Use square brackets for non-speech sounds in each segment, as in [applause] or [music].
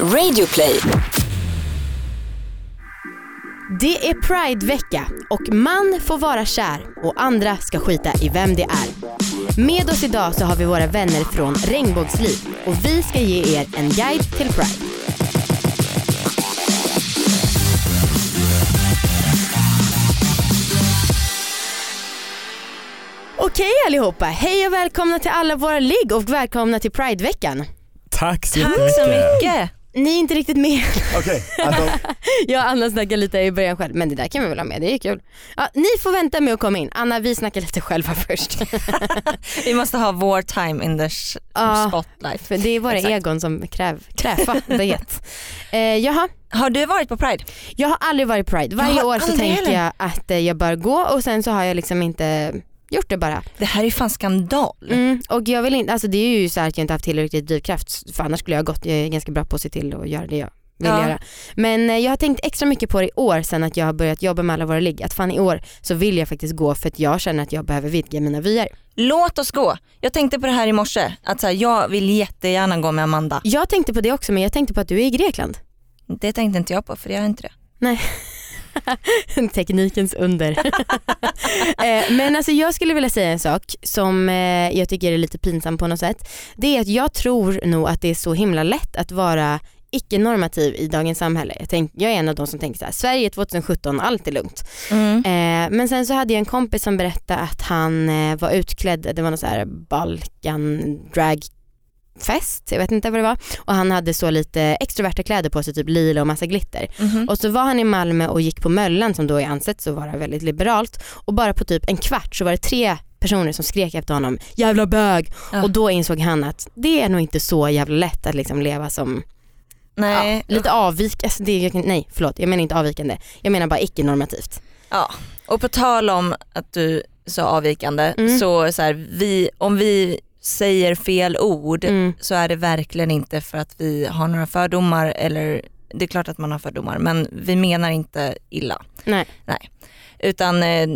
Radioplay. Det är Pride-vecka och man får vara kär och andra ska skita i vem det är. Med oss idag så har vi våra vänner från Regnbågsliv och vi ska ge er en guide till Pride. Okej allihopa, hej och välkomna till alla våra ligg och välkomna till Pride-veckan. Tack så Tack jättemycket. så mycket. Ni är inte riktigt med. [laughs] Okej, Anton. [laughs] Jag och Anna snackar lite i början själv men det där kan vi väl ha med, det är kul. Ja, ni får vänta med att komma in. Anna vi snackar lite själva [laughs] först. Vi måste ha vår time in the Ja. spotlight. För det är våra Exakt. egon som kräv, kräfa det. Eh, jaha, Har du varit på Pride? jag har aldrig varit Pride. Varje år så tänker heller. jag att eh, jag bör gå och sen så har jag liksom inte gjort det bara. Det här är fan skandal. Mm, och jag vill inte, alltså det är ju så här att jag inte haft tillräckligt drivkraft för annars skulle jag ha gått, jag är ganska bra på att se till att göra det jag vill Ja. göra. Men eh, jag har tänkt extra mycket på det i år sen att jag har börjat jobba med alla våra ligg. Att fan i år så vill jag faktiskt gå för att jag känner att jag behöver vidga mina vyer. Låt oss gå. Jag tänkte på det här i morse, att så här, jag vill jättegärna gå med Amanda. Jag tänkte på det också men jag tänkte på att du är i Grekland. Det tänkte inte jag på för jag är inte det. Nej. [laughs] Teknikens under. [laughs] Eh, Men alltså jag skulle vilja säga en sak som eh, jag tycker är lite pinsam på något sätt. Det är att jag tror nog att det är så himla lätt att vara icke-normativ i dagens samhälle. Jag, tänk, jag är en av de som tänker så här, Sverige 2017, allt är lugnt. Mm. Eh, men sen så hade jag en kompis som berättade att han eh, var utklädd, det var någon så här Balkan drag fest, jag vet inte vad det var. Och han hade så lite extroverta kläder på sig, typ lila och massa glitter. Mhm. Och så var han i Malmö och gick på Möllan som då är ansett så vara väldigt liberalt och bara på typ en kvart så var det tre personer som skrek efter honom jävla bög Ja. och då insåg han att det är nog inte så jävla lätt att liksom leva som Nej, ja, lite avvik, alltså det nej förlåt jag menar inte avvikande, jag menar bara icke-normativt. Ja, och på tal om att du sa avvikande, Mm. så, så här, vi, om vi säger fel ord Mm. så är det verkligen inte för att vi har några fördomar eller det är klart att man har fördomar men vi menar inte illa. Nej. Utan eh,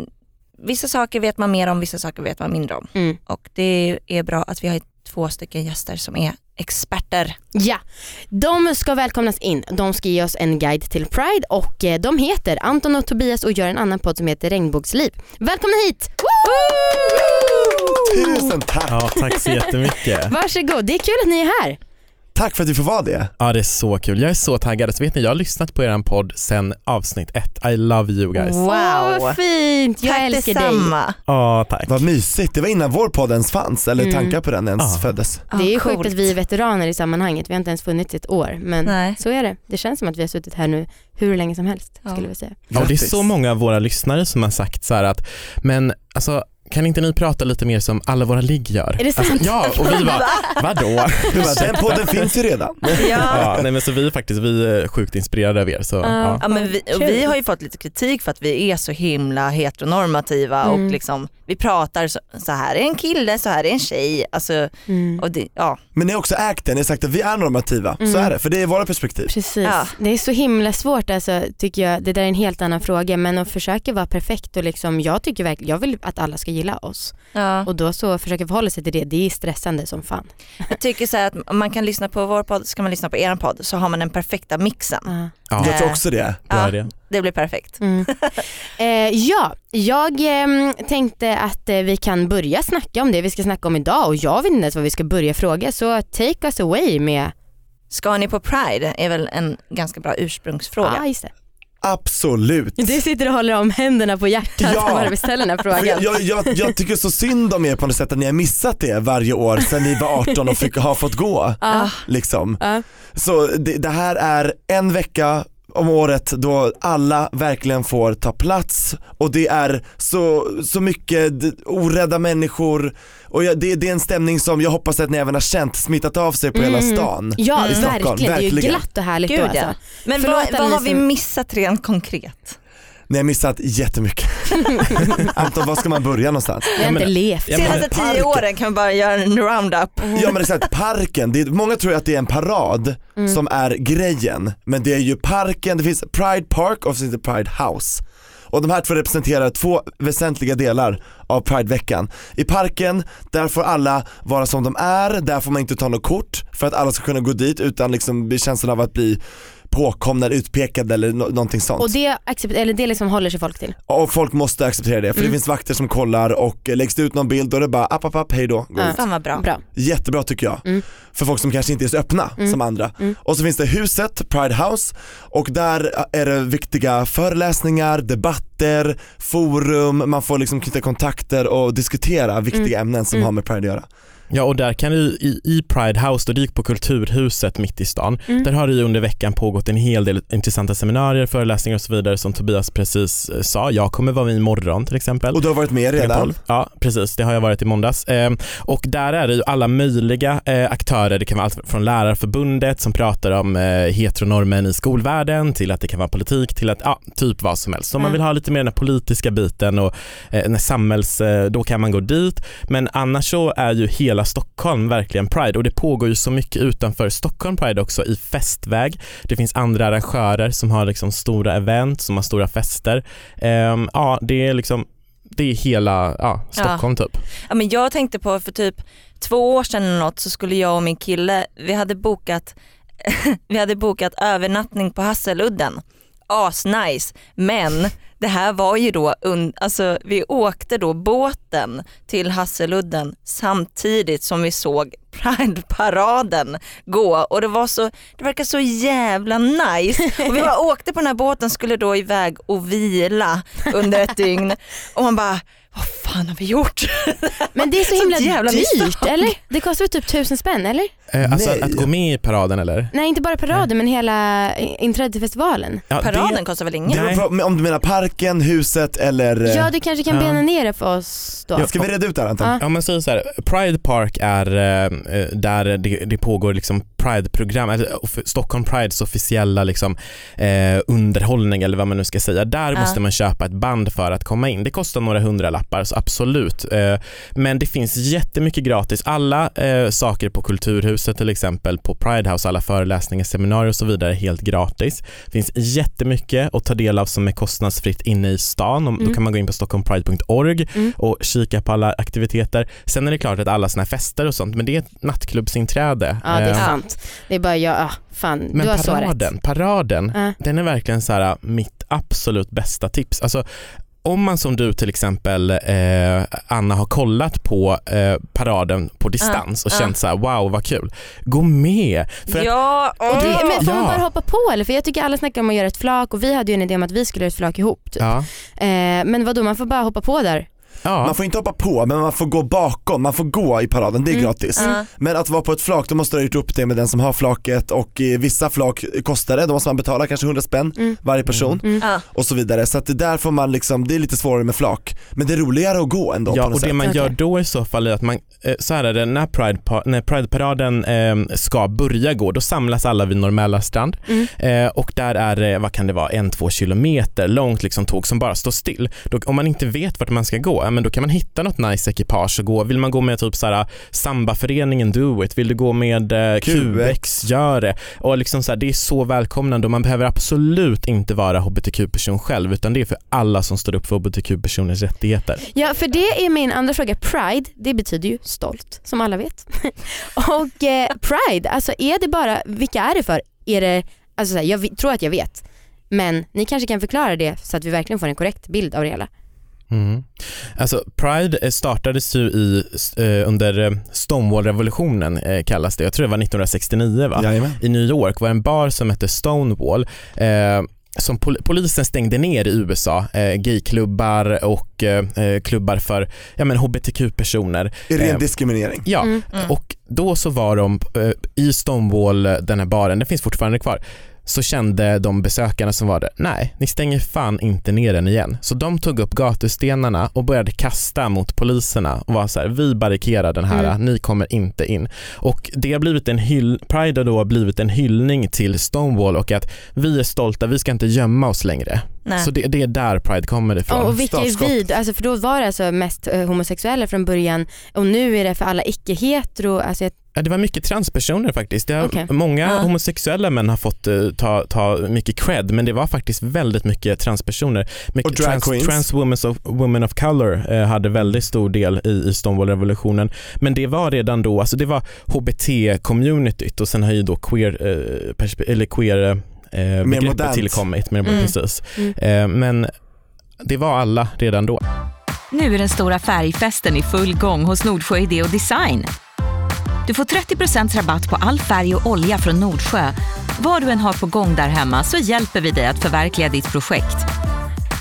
vissa saker vet man mer om, vissa saker vet man mindre om. Mm. Och det är bra att vi har två stycken gäster som är experter. Ja, de ska välkomnas in. De ska ge oss en guide till Pride och eh, de heter Anton och Tobias och gör en annan podd som heter Regnbågsliv. Välkomna hit! Tusen tack. Ja, tack så jättemycket. Varsågod, det är kul att ni är här. Tack för att vi får vara det. Ja det är så kul, jag är så taggad. Så vet ni, jag har lyssnat på er podd sen avsnitt ett. I love you guys. Wow. Åh, vad fint, jag Tack älskar dig. detsamma. Ja tack. Vad mysigt. Det var innan vår podd ens fanns eller Mm. tankar på den ens Ja. föddes. Det är sjukt att vi är veteraner i sammanhanget, vi har inte ens funnits ett år men Nej. så är det. Det känns som att vi har suttit här nu hur länge som helst Ja. skulle vi säga. Ja, det är så många av våra lyssnare som har sagt så här att, men alltså kan inte ni prata lite mer som alla våra ligg gör? Är det sant? Alltså, ja, och vi bara, [laughs] vadå? [laughs] Den podden finns ju redan. Ja. [laughs] Ja, nej men så vi är faktiskt, vi är sjukt inspirerade av er så Ja. ja. Ja, men vi, vi har ju fått lite kritik för att vi är så himla heteronormativa Mm. och liksom, vi pratar så, så här är en kille, så här är en tjej. Alltså, Mm. och det, ja. Men ni har också ägt det, ni har sagt att vi är normativa. Mm. Så är det, för det är våra perspektiv. Precis, Ja. det är så himla svårt alltså, tycker jag. Det där är en helt annan fråga men att försöka vara perfekt och liksom, jag tycker verkligen, jag vill att alla ska gilla oss. ja. Och då så försöka förhålla sig till det, det är stressande som fan. Jag tycker så här att om man kan lyssna på vår podd, ska man lyssna på er podd så har man den perfekta mixen. Ja. ja. Jag tror också det. Ja. Det blir perfekt. Mm. [laughs] eh, ja, jag ehm, tänkte att eh, vi kan börja snacka om det vi ska snacka om idag och jag vet inte ens vad vi ska börja fråga så take us away med, Ska ni på Pride är väl en ganska bra ursprungsfråga. ah, just det. Absolut. Du sitter och håller om händerna på hjärtat Ja. bara vi ställer den här frågan. Jag, jag, jag, tycker så synd om er på något sätt att ni har missat det varje år sedan ni var 18 och fick, har fått gå. Ja. Liksom. Ja. Så det, det här är en vecka om året då alla verkligen får ta plats och det är så, så mycket orädda människor och jag, det, det är en stämning som jag hoppas att ni även har känt smittat av sig på hela Mm. stan. Ja i Stockholm, verkligen, det är ju verkligen. glatt och härligt Gud då ja. alltså. Men Förlåt vad, vad har vi missat rent konkret? Ni har missat jättemycket. [laughs] Anton, var ska man börja någonstans? Vi har men- inte levt. Senaste tio parken. åren kan vi bara göra en roundup. Ja men exakt, parken, det är, många tror att det är en parad som är grejen, men det är ju parken, det finns Pride Park och så finns det Pride House. Och de här två representerar två väsentliga delar av Prideveckan. I parken, där får alla vara som de är, där får man inte ta något kort för att alla ska kunna gå dit utan liksom känslan av att bli påkomna eller utpekade eller no någonting sånt. Och det, accept- eller det liksom håller sig folk till? Och folk måste acceptera det för Mm. det finns vakter som kollar och läggs det ut någon bild då är det bara app app app hej då, gå Ja. ut. Fan vad bra. Bra. Jättebra tycker jag. Mm. För folk som kanske inte är så öppna Mm. som andra. Mm. Och så finns det huset, Pride House och där är det viktiga föreläsningar, debatter, forum, man får liksom knyta kontakter och diskutera viktiga ämnen som Mm. har med Pride att göra. Ja och där kan du i, i Pride House, då du gick på Kulturhuset mitt i stan, Mm. där har det ju under veckan pågått en hel del intressanta seminarier, föreläsningar och så vidare som Tobias precis eh, sa. Jag kommer vara med imorgon till exempel. Och du har varit med redan. 12. Ja precis, det har jag varit i måndags. Eh, och där är det ju alla möjliga eh, aktörer, det kan vara allt från Lärarförbundet som pratar om eh, heteronormen i skolvärlden till att det kan vara politik till att, ja, typ vad som helst. Så om man Mm. vill ha lite mer den politiska biten och eh, samhälls, eh, då kan man gå dit. Men annars så är ju hela Stockholm verkligen Pride och det pågår ju så mycket utanför Stockholm Pride också i festväg. Det finns andra arrangörer som har liksom stora event, som har stora fester. Ehm, ja, det är liksom det är hela ja, Stockholm typ. Ja, men jag tänkte på för typ två år sedan eller något så skulle jag och min kille, vi hade bokat, [laughs] vi hade bokat övernattning på Hasseludden. Asnice, men det här var ju då, alltså vi åkte då båten till Hasseludden samtidigt som vi såg Pride-paraden gå. Och det var så, det verkar så jävla nice. Och vi bara [laughs] åkte på den här båten, skulle då iväg och vila under ett dygn. Och man bara, vad fan har vi gjort? [laughs] Men det är så himla jävla dyrt eller? Det kostar väl typ tusen spänn eller? Eh, alltså Nej. att gå med i paraden eller? Nej inte bara paraden men hela inträde till festivalen. Ja, Paraden det, kostar väl inget? Om du menar parken, huset eller... eh, Ja du kanske kan Ja. bena ner det för oss då. Ska vi reda ut det här Anton? Ja. Ja men så så här, Pride Park är eh, där det, det pågår liksom Pride-program, off- Stockholm Prides officiella liksom, eh, underhållning eller vad man nu ska säga. Där Ja. måste man köpa ett band för att komma in. Det kostar några hundra lappar så absolut. Eh, men det finns jättemycket gratis. Alla eh, saker på Kulturhuset till exempel, på Pride House, alla föreläsningar, seminarier och så vidare är helt gratis. Det finns jättemycket att ta del av som är kostnadsfritt inne i stan. Om, Då Mm. kan man gå in på stockholmpride.org Mm. och kika på alla aktiviteter. Sen är det klart att alla såna här fester och sånt, men det är ett nattklubbsinträde. Ja det är Eh, sant. Det är bara jag, ah, fan Men du har så rätt. paraden, paraden, Ja. den är verkligen så här mitt absolut bästa tips. Alltså, om man som du till exempel eh, Anna har kollat på eh, paraden på distans och ja. känt så här: wow vad kul. Gå med. För att, ja, Och det, åh. men får man bara hoppa på eller? För jag tycker alla snackar om att göra ett flak och vi hade ju en idé om att vi skulle göra ett flak ihop. Typ. ja, Eh, men vadå man får bara hoppa på där. Ja. Man får inte hoppa på men man får gå bakom, man får gå i paraden, det är Mm. gratis. Ja. Men att vara på ett flak, då måste du ha gjort upp det med den som har flaket och eh, vissa flak kostar det, då måste man betala kanske 100 spänn Mm. varje person Mm. Ja. och så vidare. Så att det där får man liksom, det är lite svårare med flak. Men det är roligare att gå ändå Ja och det sätt. man gör då i så fall är att man, eh, så här är det, när, Pride, när Pride-paraden eh, ska börja gå, då samlas alla vid Norr strand Mm. eh, och där är det, vad kan det vara, en, två kilometer långt liksom tåg som bara står still. Då, om man inte vet vart man ska gå, ja, men då kan man hitta något nice ekipage och gå. Vill man gå med typ så här sambaföreningen Do It, vill du gå med eh, QX, gör det. Och liksom så här, det är så välkomnande och man behöver absolut inte vara hbtq-person själv utan det är för alla som står upp för hbtq-personers rättigheter. Ja för det är min andra fråga. Pride, det betyder ju stolt som alla vet. [laughs] och eh, Pride, alltså är det bara, vilka är det för? Är det, alltså så här, jag tror att jag vet. Men ni kanske kan förklara det så att vi verkligen får en korrekt bild av det hela. Mm. Alltså Pride eh, startades ju i, eh, under eh, Stonewall-revolutionen kallas det, jag tror det var 1969 va? Jajamän. I New York var en bar som hette Stonewall eh, som pol- polisen stängde ner i USA, eh, gayklubbar och eh, eh, klubbar för ja, men hbtq-personer. Ren Eh, diskriminering. Ja, Mm. Mm. och då så var de eh, i Stonewall, den här baren, den finns fortfarande kvar, så kände de besökarna som var där, nej, ni stänger fan inte ner den igen. Så de tog upp gatustenarna och började kasta mot poliserna och var så här, vi barrikerar den här, Mm. ni kommer inte in. Och det har blivit en hyll, Pride har då blivit en hyllning till Stonewall och att vi är stolta, vi ska inte gömma oss längre. Nej. Så det, det är där Pride kommer ifrån. Och, och vilka är vi? Alltså för då var det alltså mest eh, homosexuella från början och nu är det för alla icke-hetero. Alltså jag, Ja, det var mycket transpersoner faktiskt. Det har, Okej. Många Ja. homosexuella män har fått eh, ta, ta mycket cred men det var faktiskt väldigt mycket transpersoner. Mycket Och drag trans, queens. trans women of, women of color eh, hade väldigt stor del i, i Stonewall-revolutionen. Men det var redan då, alltså det var HBT-communityt och sen har ju då queer, eh, eller queer eh, begreppet tillkommit. Mer Mm. precis. Mm. Eh, men det var alla redan då. Nu är den stora färgfesten i full gång hos Nordsjö Idé och Design. Du får 30% rabatt på all färg och olja från Nordsjö. Vad du än har på gång där hemma så hjälper vi dig att förverkliga ditt projekt.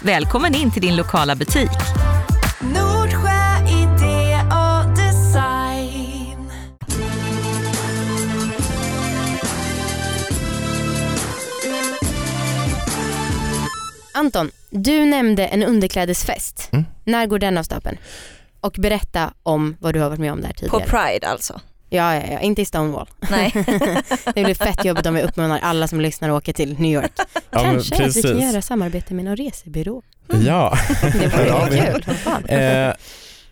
Välkommen in till din lokala butik. Nordsjö idé och design. Anton, du nämnde en underklädesfest. Mm. När går den av stapeln? Och berätta om vad du har varit med om där På tidigare. Pride alltså. Ja, ja, ja, inte i Stonewall. Nej. [laughs] Det blir fett jobbigt om vi uppmanar alla som lyssnar att åka till New York. Ja, Kanske att vi kan göra samarbete med någon resebyrå. Ja. Det vore [laughs] Ja, kul. Eh,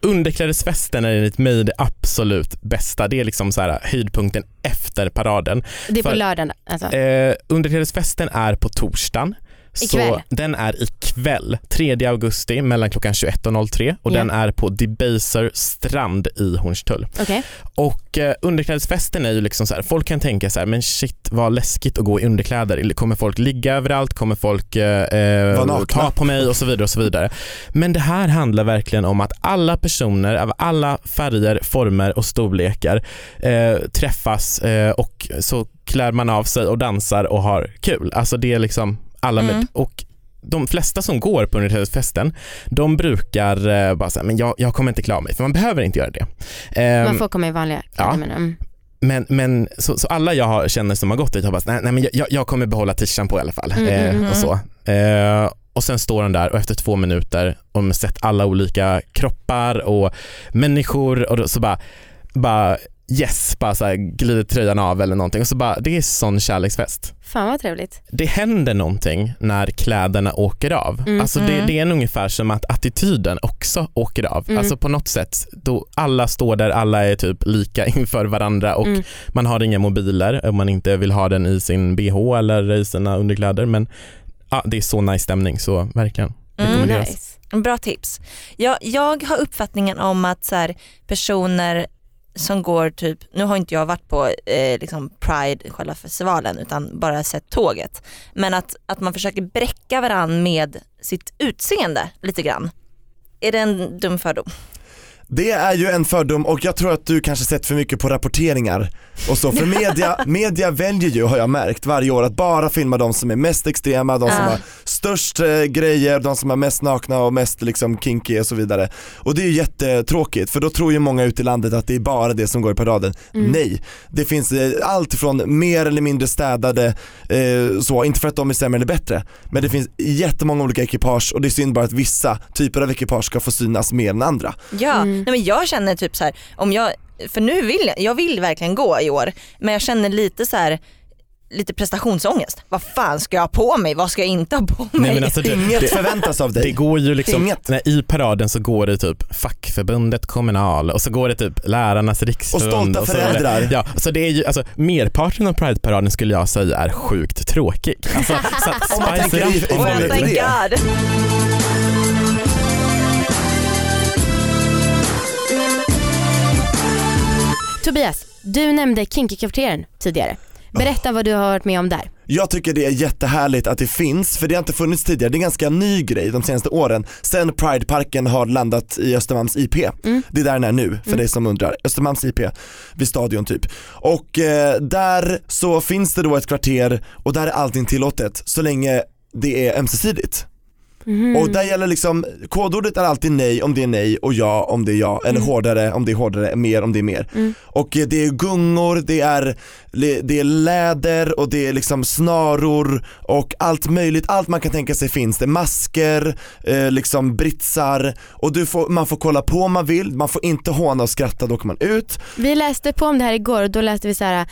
underklädesfesten är enligt mig det absolut bästa. Det är liksom så här, höjdpunkten efter paraden. Det är på lördagen alltså. Eh, underklädesfesten är på torsdagen. Ikväll. Så den är ikväll, 3 augusti mellan klockan 21 och 03 och Ja. den är på Debaser strand i Hornstull. Okej. Och eh, underklädesfesten är ju liksom så här, folk kan tänka så här, men shit vad läskigt att gå i underkläder. Kommer folk ligga överallt? Kommer folk eh, nakna. ta på mig och så vidare och så vidare. Men det här handlar verkligen om att alla personer av alla färger, former och storlekar eh, träffas eh, och så klär man av sig och dansar och har kul. Alltså det är liksom alla med, Mm. och de flesta som går på underklädesfesten, de brukar eh, bara säga, men jag, jag kommer inte klara mig, för man behöver inte göra det. Ehm, Man får komma i vanliga ja. men, mm. men, men så, så alla jag har, känner som har gått dit har bara, nej, nej men jag, jag kommer behålla t-shirten på i alla fall. Mm, eh, mm, mm. och, så. Eh, och sen står han där och efter två minuter och man sett alla olika kroppar och människor och då, så bara, bara yes, bara så här, glider tröjan av eller någonting och så bara, det är sån kärleksfest. Fan vad trevligt. Det händer någonting när kläderna åker av. Mm. Alltså det, Mm. det är ungefär som att attityden också åker av. Mm. Alltså på något sätt, då alla står där, alla är typ lika [laughs] inför varandra och Mm. man har inga mobiler om man inte vill ha den i sin bh eller i sina underkläder. Men ja, det är så nice stämning så verkligen. Mm. Nice. Bra tips. Jag, jag har uppfattningen om att så här, personer som går typ, nu har inte jag varit på eh, liksom Pride, själva festivalen, utan bara sett tåget. Men att, att man försöker bräcka varandra med sitt utseende lite grann. Är det en dum fördom? Det är ju en fördom och jag tror att du kanske sett för mycket på rapporteringar och så. För media, [laughs] media väljer ju, har jag märkt, varje år att bara filma de som är mest extrema, de som Ah. har störst eh, grejer, de som är mest nakna och mest liksom kinky och så vidare. Och det är ju jättetråkigt för då tror ju många ute i landet att det är bara det som går i paraden. Mm. Nej, det finns eh, allt från mer eller mindre städade, eh, så, inte för att de är sämre eller bättre, men det finns jättemånga olika ekipage och det är synd bara att vissa typer av ekipage ska få synas mer än andra. Ja, Mm. Nej men jag känner typ så här, om jag, för nu vill jag, jag vill verkligen gå i år, men jag känner lite så här lite prestationsångest. Vad fan ska jag ha på mig? Vad ska jag inte ha på mig? Nej, men alltså det, [laughs] Inget det, förväntas av dig. det går ju liksom, Inget. när, i paraden så går det typ fackförbundet Kommunal och så går det typ Lärarnas Och riksförbund. stolta så vidare. föräldrar. Ja, så det är ju, alltså, merparten av Pride-paraden skulle jag säga är sjukt tråkig. Alltså, [laughs] så att Om man spice Tobias, du nämnde Kinky-kvarteren tidigare. Berätta vad du har varit med om där. Jag tycker det är jättehärligt att det finns, för det har inte funnits tidigare. Det är en ganska ny grej de senaste åren, sen Prideparken har landat i Östermalms IP. Mm. Det är där den är nu, för dig som undrar. Östermalms IP, vid Stadion typ. Och eh, där så finns det då ett kvarter och där är allting tillåtet, så länge det är ömsesidigt. Mhm. Och där gäller liksom, kodordet är alltid nej om det är nej och ja om det är ja, eller Mm. hårdare om det är hårdare, mer om det är mer. Mm. Och eh, det är gungor, det är, det är läder och det är liksom snaror och allt möjligt, allt man kan tänka sig finns det. Masker, eh, liksom britsar och du får, man får kolla på om man vill, man får inte håna och skratta, då åker man ut. Vi läste på om det här igår och då läste vi så här.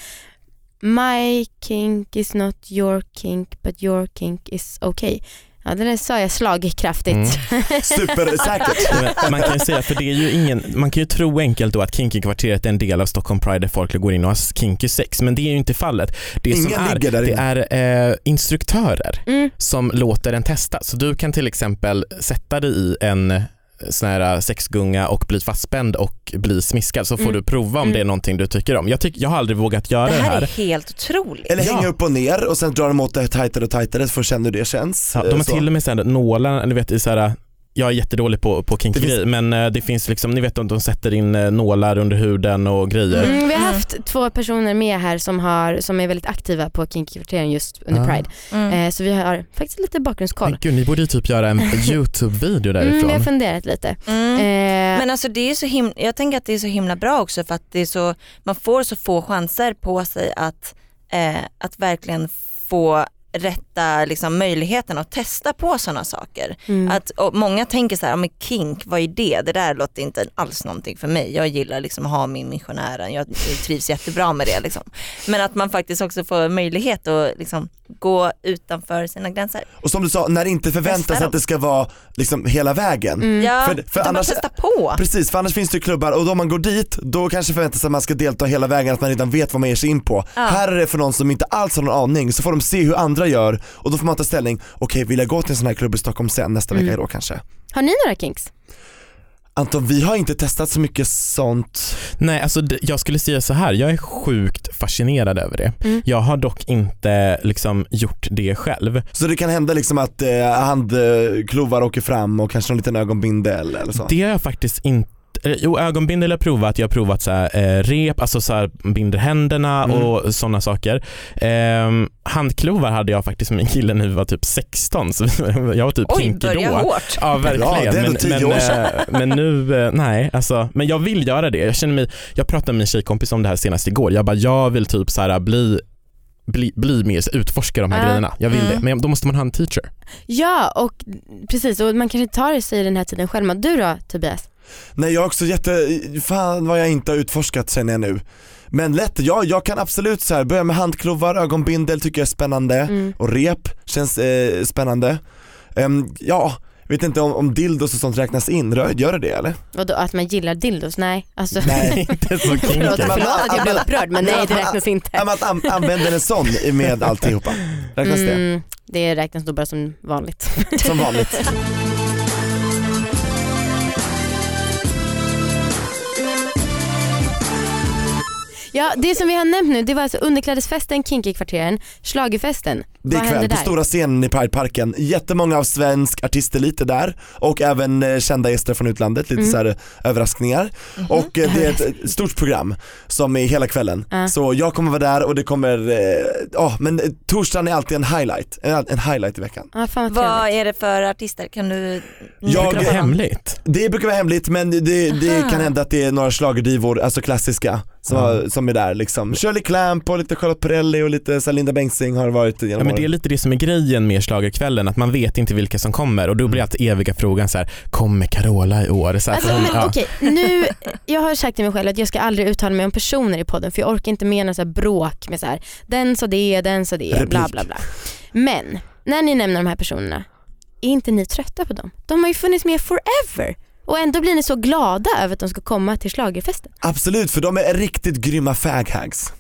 My kink is not your kink but your kink is okay. Ja det där sa jag slagkraftigt. Mm. [laughs] Supersäkert. Man kan ju säga, för det är ju ingen, man kan ju tro enkelt då att Kinky-kvarteret är en del av Stockholm Pride där folk går in och har kinky sex, men det är ju inte fallet. Det Ingen som är, ligger där det inne. är eh, instruktörer Mm. som låter en testa. Så du kan till exempel sätta dig i en sån här sexgunga och bli fastspänd och bli smiskad så får Mm. du prova om Mm. det är någonting du tycker om. Jag, tyck, jag har aldrig vågat göra Det det här här. är helt otroligt. Eller Ja. hänga upp och ner och sen drar de åt det tajtare och tajtare får du känna hur det känns. Ja, de har Eh, så. till och med här nålar, ni vet i så här jag är jättedålig på, på kinky finns- men eh, det finns liksom, ni vet om de sätter in eh, nålar under huden och grejer. Mm, vi har Mm. haft två personer med här som, har, som är väldigt aktiva på Kinky-kvarteren just under Ah. Pride. Mm. Eh, så vi har faktiskt lite bakgrundskoll. Men gud, ni borde ju typ göra en [laughs] YouTube-video Mm, därifrån. vi har funderat lite. Mm. Eh, Men alltså det är så himla, jag tänker att det är så himla bra också för att det är så, man får så få chanser på sig att, eh, att verkligen få rätta liksom, möjligheten att testa på sådana saker. mm. Att, och många tänker så här, men kink, vad är det? Det där låter inte alls någonting för mig. Jag gillar liksom att ha min missionären, jag trivs jättebra med det. Liksom. Men att man faktiskt också får möjlighet att liksom, gå utanför sina gränser. Och som du sa, när det inte förväntas att det ska vara liksom hela vägen. Mm. Ja, För- för annars- bara testa på. Precis, för annars finns det klubbar och då man går dit, då kanske förväntas att man ska delta hela vägen, att man redan vet vad man ger sig in på. Ja. Här är det för någon som inte alls har någon aning, så får de se hur andra gör och då får man ta ställning, okej vill jag gå till en sån här klubb i Stockholm sen, nästa Mm. vecka då kanske? Har ni några kinks? Anton, vi har inte testat så mycket sånt. Nej, alltså jag skulle säga så här, jag är sjukt fascinerad över det. Mm. Jag har dock inte liksom gjort det själv. Så det kan hända liksom att eh, handklovar åker fram och kanske någon liten ögonbindel eller så? Det har jag faktiskt inte Jo, ögonbindel har jag provat. Jag har provat så här, eh, rep, alltså så här, binder händerna Mm. och sådana saker. Ehm, handklovar hade jag faktiskt med min kille när vi var typ 16, så [laughs] jag var typ Oj, kinky då. hårt. Ja verkligen. Bra, det är ändå men, men, eh, [laughs] men nu, eh, nej alltså, men jag vill göra det. Jag känner mig, jag pratade med min tjejkompis om det här senast igår. Jag bara, jag vill typ så här bli bli, bli mer, utforska de här Ja. grejerna. Jag vill Mm. det. Men då måste man ha en teacher. Ja och precis och man kanske tar sig den här tiden själv. Men du då Tobias? Nej jag är också jätte, fan vad jag inte har utforskat känner jag nu. Men lätt, ja jag kan absolut så här, börja med handklovar, ögonbindel tycker jag är spännande Mm. och rep känns eh, spännande. Ehm, ja, vet inte om, om dildos och sånt räknas in, gör det det eller? Och då, att man gillar dildos? Nej. Alltså, Nej. inte så [laughs] kinky. förlåt att jag blev upprörd men nej det räknas inte. Men att an- använda en sån med alltihopa, räknas det? Mm, det räknas nog bara som vanligt. Som vanligt. [laughs] Ja det som vi har nämnt nu det var alltså underklädesfesten, Kinky-kvarteren, schlagerfesten. Det är Vad ikväll på där? stora scenen i Prideparken. Jättemånga av svensk artistelit där och även eh, kända gäster från utlandet, lite Mm. så här överraskningar. Och eh, det är ett eh, stort program som är hela kvällen. Ja. Så jag kommer vara där och det kommer, eh, ja men eh, torsdagen är alltid en highlight, en, en highlight i veckan. Ja, fan vad Vad trevligt. är det för artister? Kan du Jag- Det är fram? hemligt. Det brukar vara hemligt men det, det Aha. kan hända att det är några schlagerdivor, alltså klassiska, som, Ja. som är där liksom. Shirley Clamp och lite Charlotte Perrelli och lite så Linda Bengtzing har varit genom Ja, men det är lite det som är grejen med schlagerkvällen, att man vet inte vilka som kommer och då blir alltid eviga frågan så här: kommer Carola i år? Så här, Alltså, men, ja. okej, nu, jag har sagt till mig själv att jag ska aldrig uttala mig om personer i podden för jag orkar inte med så här bråk med så här, den sa det, den sa det, Replik. bla bla bla. Men när ni nämner de här personerna, är inte ni trötta på dem? De har ju funnits med forever och ändå blir ni så glada över att de ska komma till schlagerfesten. Absolut, för de är riktigt grymma faghags.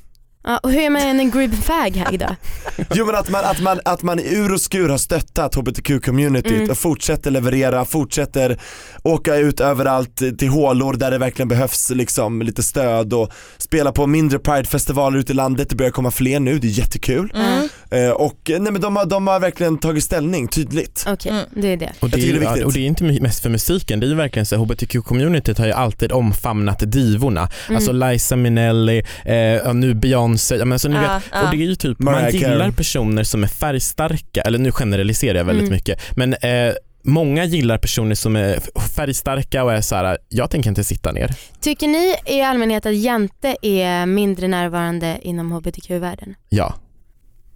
Ja, och hur är man en grym fag här idag? [laughs] Jo men att man, att man, att man i ur och skur har stöttat hbtq-communityt Mm. och fortsätter leverera, fortsätter åka ut överallt till hålor där det verkligen behövs liksom lite stöd och spela på mindre pridefestivaler ute i landet, det börjar komma fler nu, det är jättekul. Mm. Eh, och eh, nej men de har, de har verkligen tagit ställning tydligt. Okej, Mm. det är det. Och det, är, det är och det är inte mest för musiken, det är ju verkligen så hbtq-communityt har ju alltid omfamnat divorna. Mm. Alltså Liza Minnelli, eh, nu Beyoncé, ja, men så ni vet, och det är ju typ, man gillar personer som är färgstarka, eller nu generaliserar jag väldigt Mm. mycket, men eh, Många gillar personer som är färgstarka och är så här: jag tänker inte sitta ner. Tycker ni i allmänhet att Jante är mindre närvarande inom hbtq-världen? Ja.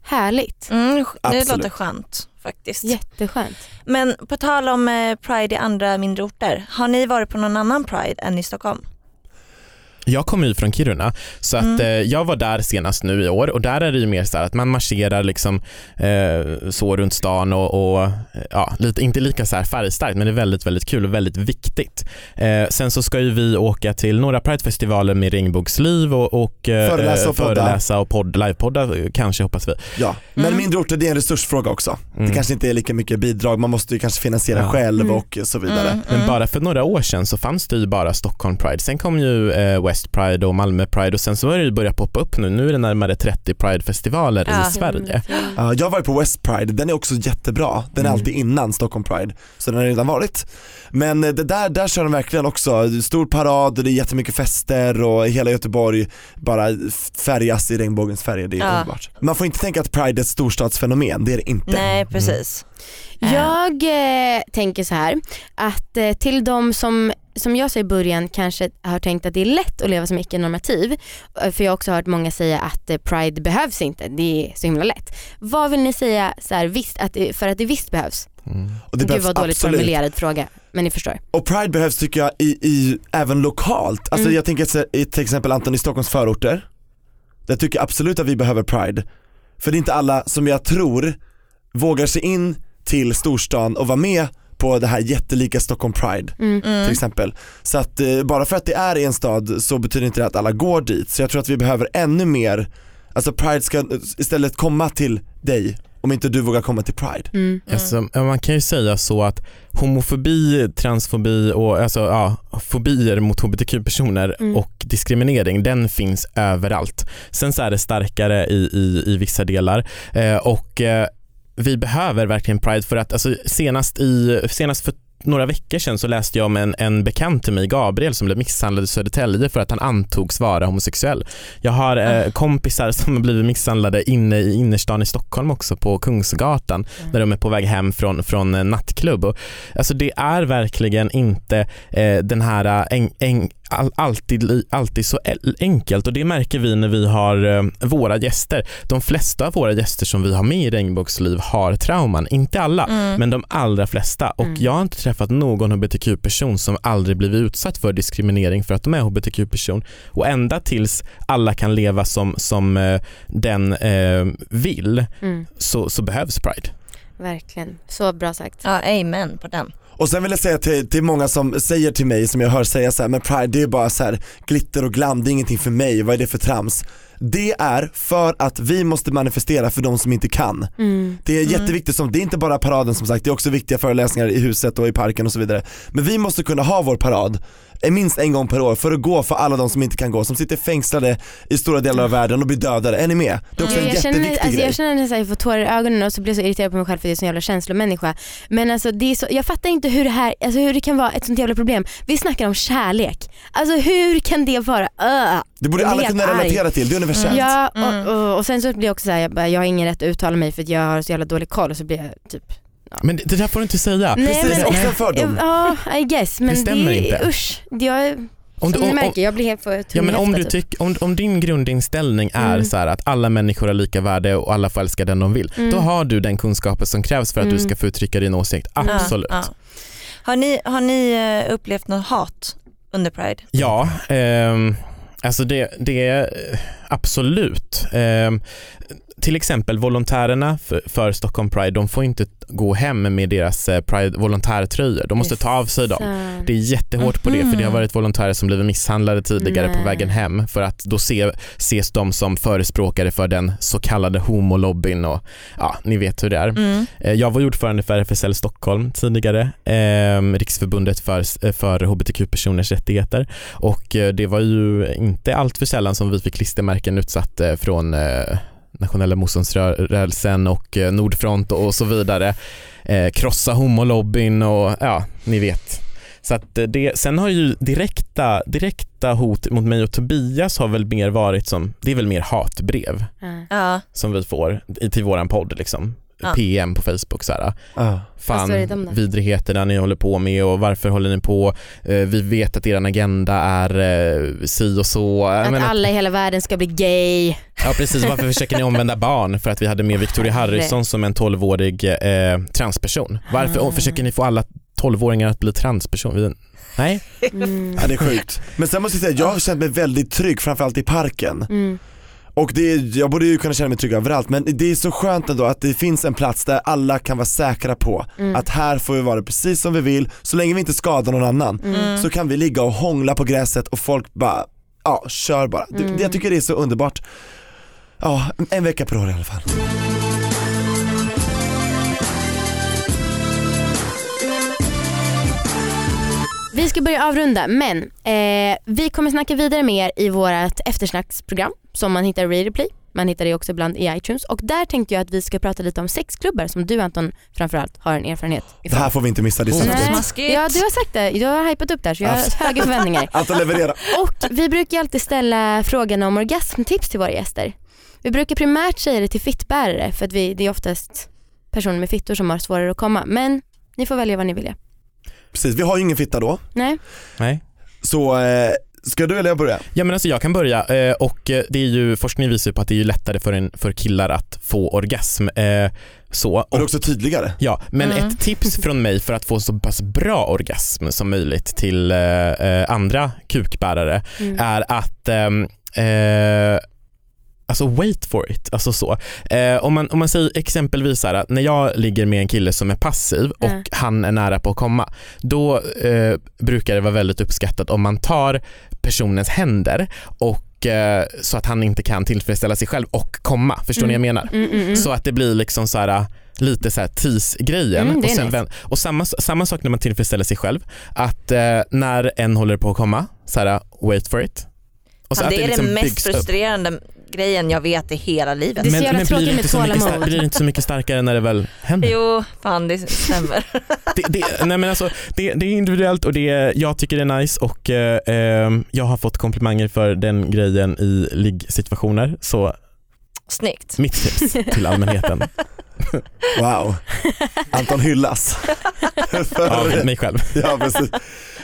Härligt, Mm, det Absolut. låter skönt faktiskt. jätteskönt. Men på tal om eh, Pride i andra mindre orter, har ni varit på någon annan Pride än i Stockholm? Jag kommer ju från Kiruna så att Mm. eh, jag var där senast nu i år och där är det ju mer så här att man marscherar liksom eh, så runt stan och, och ja, lite, inte lika så här färgstarkt men det är väldigt väldigt kul och väldigt viktigt. Eh, sen så ska ju vi åka till några Pridefestivaler med Regnbågsliv och, och eh, Föreläsa och podda. föreläsa och podd, livepodda kanske hoppas vi. Ja, men Mm. mindre orter det är en resursfråga också. Mm. Det kanske inte är lika mycket bidrag, man måste ju kanske finansiera Ja. själv Mm. och så vidare. Mm, Men bara för några år sedan så fanns det ju bara Stockholm Pride. Sen kom ju eh, West Pride och Malmö Pride och sen så har det börjat poppa upp nu. Nu är det närmare 30 Pride-festivaler Ja. i Sverige. Ja, jag var ju på West Pride, den är också jättebra. Den är Mm. alltid innan Stockholm Pride, så den har redan varit. Men eh, det där, där kör de verkligen också, stor parad, det är jättemycket fester och hela Göteborg bara färgas i regnbågens färger, det är Ja. underbart. Man får inte tänka att Pride är ett storstadsfenomen, det är det inte. Nej precis. Eh, Jag eh, tänker så här att eh, till de som som jag sa i början kanske har tänkt att det är lätt att leva som icke-normativ, eh, för jag har också hört många säga att eh, pride behövs inte, det är så himla lätt. Vad vill ni säga så här, visst, att det, för att det visst behövs? Mm. Och det Gud behövs vad dåligt absolut. formulerad fråga, men ni förstår. Och Pride behövs tycker jag i, i även lokalt. Alltså Mm. jag tänker så- i till exempel Anton i Stockholms förorter. Där tycker jag absolut att vi behöver Pride. För det är inte alla som jag tror vågar sig in till storstan och vara med på det här jättelika Stockholm Pride Mm. till Mm. exempel. Så att eh, bara för att det är i en stad så betyder inte det att alla går dit. Så jag tror att vi behöver ännu mer, alltså Pride ska istället komma till dig om inte du vågar komma till Pride. Mm. Alltså, ja, man kan ju säga så att homofobi, transfobi och alltså, ja, fobier mot hbtq-personer Mm. och diskriminering, den finns överallt. Sen så är det starkare i, i, i vissa delar eh, och eh, vi behöver verkligen Pride för att alltså, senast, i, senast för några veckor sedan så läste jag om en, en bekant till mig, Gabriel, som blev misshandlad i Södertälje för att han antogs vara homosexuell. Jag har eh, kompisar som har blivit misshandlade inne i innerstan i Stockholm också på Kungsgatan när de är på väg hem från, från nattklubb. Och, alltså det är verkligen inte eh, den här eh, en, en, all, alltid, alltid så el- enkelt och det märker vi när vi har eh, våra gäster. De flesta av våra gäster som vi har med i Regnbågsliv har trauman, inte alla Mm. men de allra flesta och Mm. jag har inte träffat någon hbtq-person som aldrig blivit utsatt för diskriminering för att de är hbtq-person och ända tills alla kan leva som, som eh, den eh, vill Mm. så, så behövs Pride. Verkligen, så bra sagt. Ja, amen på den. Och sen vill jag säga till, till många som säger till mig, som jag hör säga så här, men Pride det är bara så här glitter och glam, det är ingenting för mig, vad är det för trams? Det är för att vi måste manifestera för de som inte kan. Mm. Det är jätteviktigt, som, det är inte bara paraden som sagt, det är också viktiga föreläsningar i huset och i parken och så vidare. Men vi måste kunna ha vår parad minst en gång per år för att gå för alla de som inte kan gå, som sitter fängslade i stora delar av världen och blir dödade. Är ni med? Det är också en jag, känner, jätteviktig alltså, grej. jag känner nästan att jag får tårar i ögonen och så blir jag så irriterad på mig själv för att jag är så jävla känslomänniska. Men alltså, det är så, jag fattar inte hur det här, alltså, hur det kan vara ett sånt jävla problem. Vi snackar om kärlek. Alltså hur kan det vara, uh, Det borde jag alla kunna relatera till, det är universellt. Ja och, Mm. och, och sen så blir jag också såhär, jag, bara, jag har ingen rätt att uttala mig för att jag har så jävla dålig koll och så blir jag typ Men det, det där får du inte säga. Nej, Precis, men- också en fördom. Ja, I guess men Det stämmer det, inte. usch. Jag, Om, du- ni om, märker, jag blir helt för Ja, men om, du typ. tyck, om, om din grundinställning är Mm. så att alla människor har lika värde och alla får älska den de vill, Mm. då har du den kunskapen som krävs för att du Mm. ska få uttrycka din åsikt. Absolut. Ja, ja. Har ni, har ni eh, upplevt något hat under Pride? Ja, ehm, alltså det, det är eh, absolut. Ehm, till exempel volontärerna för, för Stockholm Pride, de får inte gå hem med deras eh, Pride volontärtröjor. De måste ta av sig dem. Det är jättehårt på det för det har Mhm. varit volontärer som blivit misshandlade tidigare på Nej. vägen hem för att då se, ses de som förespråkare för den så kallade homolobbyn och ja, ni vet hur det är. Mm. Eh, Jag var ordförande för RFSL Stockholm tidigare, eh, Riksförbundet för, för hbtq-personers rättigheter och eh, det var ju inte allt för sällan som vi fick klistermärken utsatt eh, från eh, nationella motståndsrörelsen och eh, Nordfront och så vidare. Eh, krossa homolobbyn och ja, ni vet. Så att eh, det, sen har ju direkta, direkta hot mot mig och Tobias har väl mer varit som, det är väl mer hatbrev. Ja. som vi får i- till våran podd liksom. PM på Facebook så här. Vad Fan vidrigheterna ni håller på med och varför håller ni på? Eh, vi vet att er agenda är eh, si och så. Att menar- alla i hela världen ska bli gay. Ja precis, varför försöker ni omvända barn? För att vi hade med Victoria Harrison som en 12-årig eh, transperson. Varför Ah. försöker ni få alla 12-åringar att bli transperson? Vi, Nej, Mm. Ja, det är sjukt. Men sen måste jag säga, jag har känt mig väldigt trygg framförallt i parken. Mm. Och det är, jag borde ju kunna känna mig trygg överallt men det är så skönt ändå att det finns en plats där alla kan vara säkra på Mm. att här får vi vara precis som vi vill, så länge vi inte skadar någon annan Mm. så kan vi ligga och hångla på gräset och folk bara, ja kör bara. Det- Mm. Jag tycker det är så underbart. Ja, en vecka per år i alla fall. Vi ska börja avrunda men eh, vi kommer snacka vidare med er i vårt eftersnacksprogram som man hittar i Radio Play. Man hittar det också ibland i iTunes och där tänkte jag att vi ska prata lite om sexklubbar som du Anton framförallt har en erfarenhet Det ifrån. här får vi inte missa, det är. Smaskigt. Ja du har sagt det, du har hypat upp där så jag har höga förväntningar. [laughs] Att leverera. Och vi brukar alltid ställa frågan om orgasmtips till våra gäster. Vi brukar primärt säga det till fittbärare för att vi, det är oftast personer med fittor som har svårare att komma. Men ni får välja vad ni vill göra. Precis, vi har ju ingen fitta då, Nej? nej. så eh, ska du eller jag börja? Ja men alltså jag kan börja eh, och eh, det är ju, forskning visar ju på att det är ju lättare för, en, för killar att få orgasm. Eh, så. Och det är Och, också tydligare. ja, men Mm. ett tips från mig för att få så pass bra orgasm som möjligt till eh, eh, andra kukbärare Mm. är att ehm, eh, Alltså wait for it, alltså så. Eh, om, man, om man säger exempelvis här, att när jag ligger med en kille som är passiv och Mm. han är nära på att komma, då eh, brukar det vara väldigt uppskattat om man tar personens händer och eh, så att han inte kan tillfredsställa sig själv och komma. Förstår ni vad jag menar? Mm, mm, mm. Så att det blir liksom så här lite så här tease-grejen. Mm, det och sen, nice. och samma, samma sak när man tillfredsställer sig själv. Att eh, när en håller på att komma, så här, wait for it. Och så Ja, att det är liksom den mest byggs upp. Grejen jag vet i hela livet. Det är så jävla tråkigt med inte så mycket, tålamod. blir det inte så mycket starkare när det väl händer? Jo, fan det stämmer. [laughs] Det, det, nej men alltså, det, det är individuellt och det, jag tycker det är nice och eh, eh, jag har fått komplimanger för den grejen i liggsituationer. Så Snyggt. mitt tips till [laughs] allmänheten Wow. Anton hyllas. [laughs] av mig själv. Ja, precis.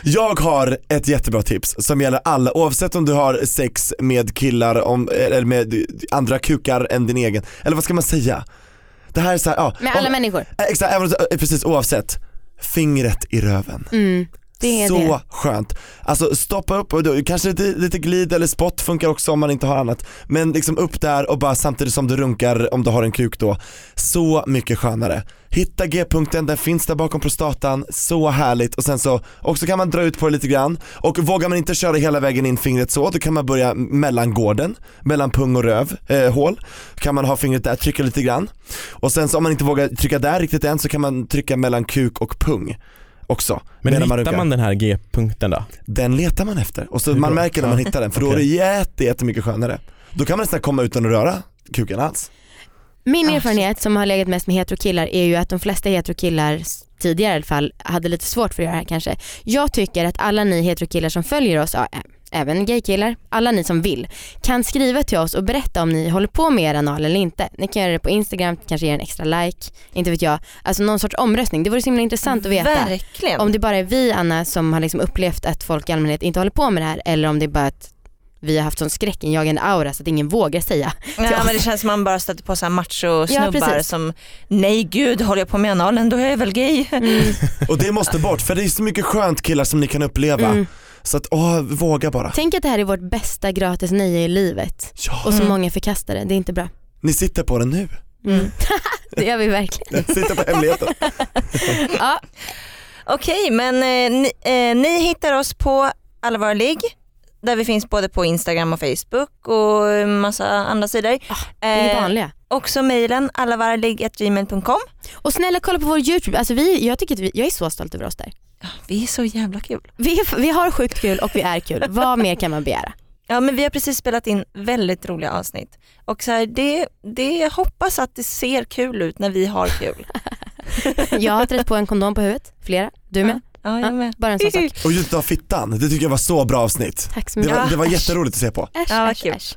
Jag har ett jättebra tips som gäller alla, oavsett om du har sex med killar om, eller med andra kukar än din egen, eller vad ska man säga? Det här är så här, ja, Med alla om, människor. eh, exakt, eh, precis oavsett, fingret i röven. Mm. Det är så det. skönt. Alltså stoppa upp och då, kanske lite, lite glid eller spott funkar också om man inte har annat. Men liksom upp där och bara samtidigt som du runkar om du har en kuk då. Så mycket skönare. Hitta G-punkten, den finns där bakom prostatan, så härligt och sen så också kan man dra ut på det lite grann och vågar man inte köra hela vägen in fingret så, då kan man börja mellan gården, mellan pung och röv, eh, hål, kan man ha fingret där, trycka lite grann och sen så om man inte vågar trycka där riktigt än så kan man trycka mellan kuk och pung också. Men man hittar runkar. man den här G-punkten då? Den letar man efter och så man märker när man hittar den för då är det jätte, jättemycket skönare. Då kan man nästan komma utan att röra kuken alls. Min Ah, erfarenhet som har legat mest med heterokillar är ju att de flesta heterokillar tidigare i alla fall hade lite svårt för att göra det här kanske. Jag tycker att alla ni heterokillar som följer oss, ja, även gaykillar, alla ni som vill, kan skriva till oss och berätta om ni håller på med er anal eller inte. Ni kan göra det på Instagram, kanske ge en extra like, inte vet jag. Alltså någon sorts omröstning. Det vore så himla intressant att veta. Verkligen. Om det bara är vi Anna som har liksom upplevt att folk i allmänhet inte håller på med det här eller om det är bara att vi har haft sån skräckinjagande aura så att ingen vågar säga. Ja, men det känns som man bara stöter på så här macho Ja, som nej gud håller jag på med analen då är jag väl gay. Mm, Och det måste bort för det är så mycket skönt killar som ni kan uppleva. mm. Så att, åh, våga bara. Tänk att det här är vårt bästa gratis nöje i livet Ja, och så Mm. många förkastar det. Det är inte bra. ni sitter på den nu. Mm. [laughs] det gör vi verkligen. Sitter på hemligheten. [laughs] Ja, Okej men eh, ni, eh, ni hittar oss på ligg där vi finns både på Instagram och Facebook och massa andra sidor. det är Eh, vanliga. också mejlen allavaraligg.gmail.com. Och snälla kolla på vår YouTube. Alltså vi, jag, tycker att vi, jag är så stolt över oss där. Vi är så jävla kul. Vi, är- vi har sjukt kul och vi är kul. Vad mer kan man begära? Ja men vi har precis spelat in väldigt roliga avsnitt och så här, det, det jag hoppas att det ser kul ut när vi har kul. [laughs] Jag har trätt på en kondom på huvudet. Flera. Du med? Ja, jag med. Bara en sån sak. [laughs] Och just av fittan, det tycker jag var så bra avsnitt. Tack så Det mycket. var, det var jätteroligt att se på. Äsch, Ja, äsch, äsch.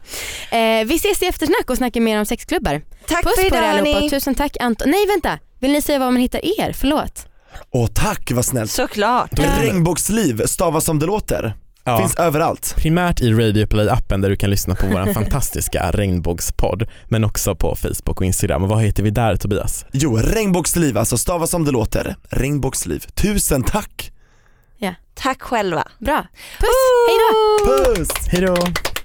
Eh, vi ses i eftersnack och snackar mer om sexklubbar. Tack Puss för på idag er allihopa. hörni. Tusen tack Anton. Nej vänta, vill ni säga var man hittar er? Förlåt. Åh tack vad snällt. Såklart. Regnbågsliv, stava som det låter. Ja. Finns överallt. Primärt i Radio Play-appen där du kan lyssna på vår [laughs] fantastiska regnbågspodd men också på Facebook och Instagram. Och vad heter vi där Tobias? Jo, regnbågsliv, alltså stava som det låter. Regnbågsliv. Tusen tack! Tack själva. Bra. Puss, hejdå! Puss! Hej då!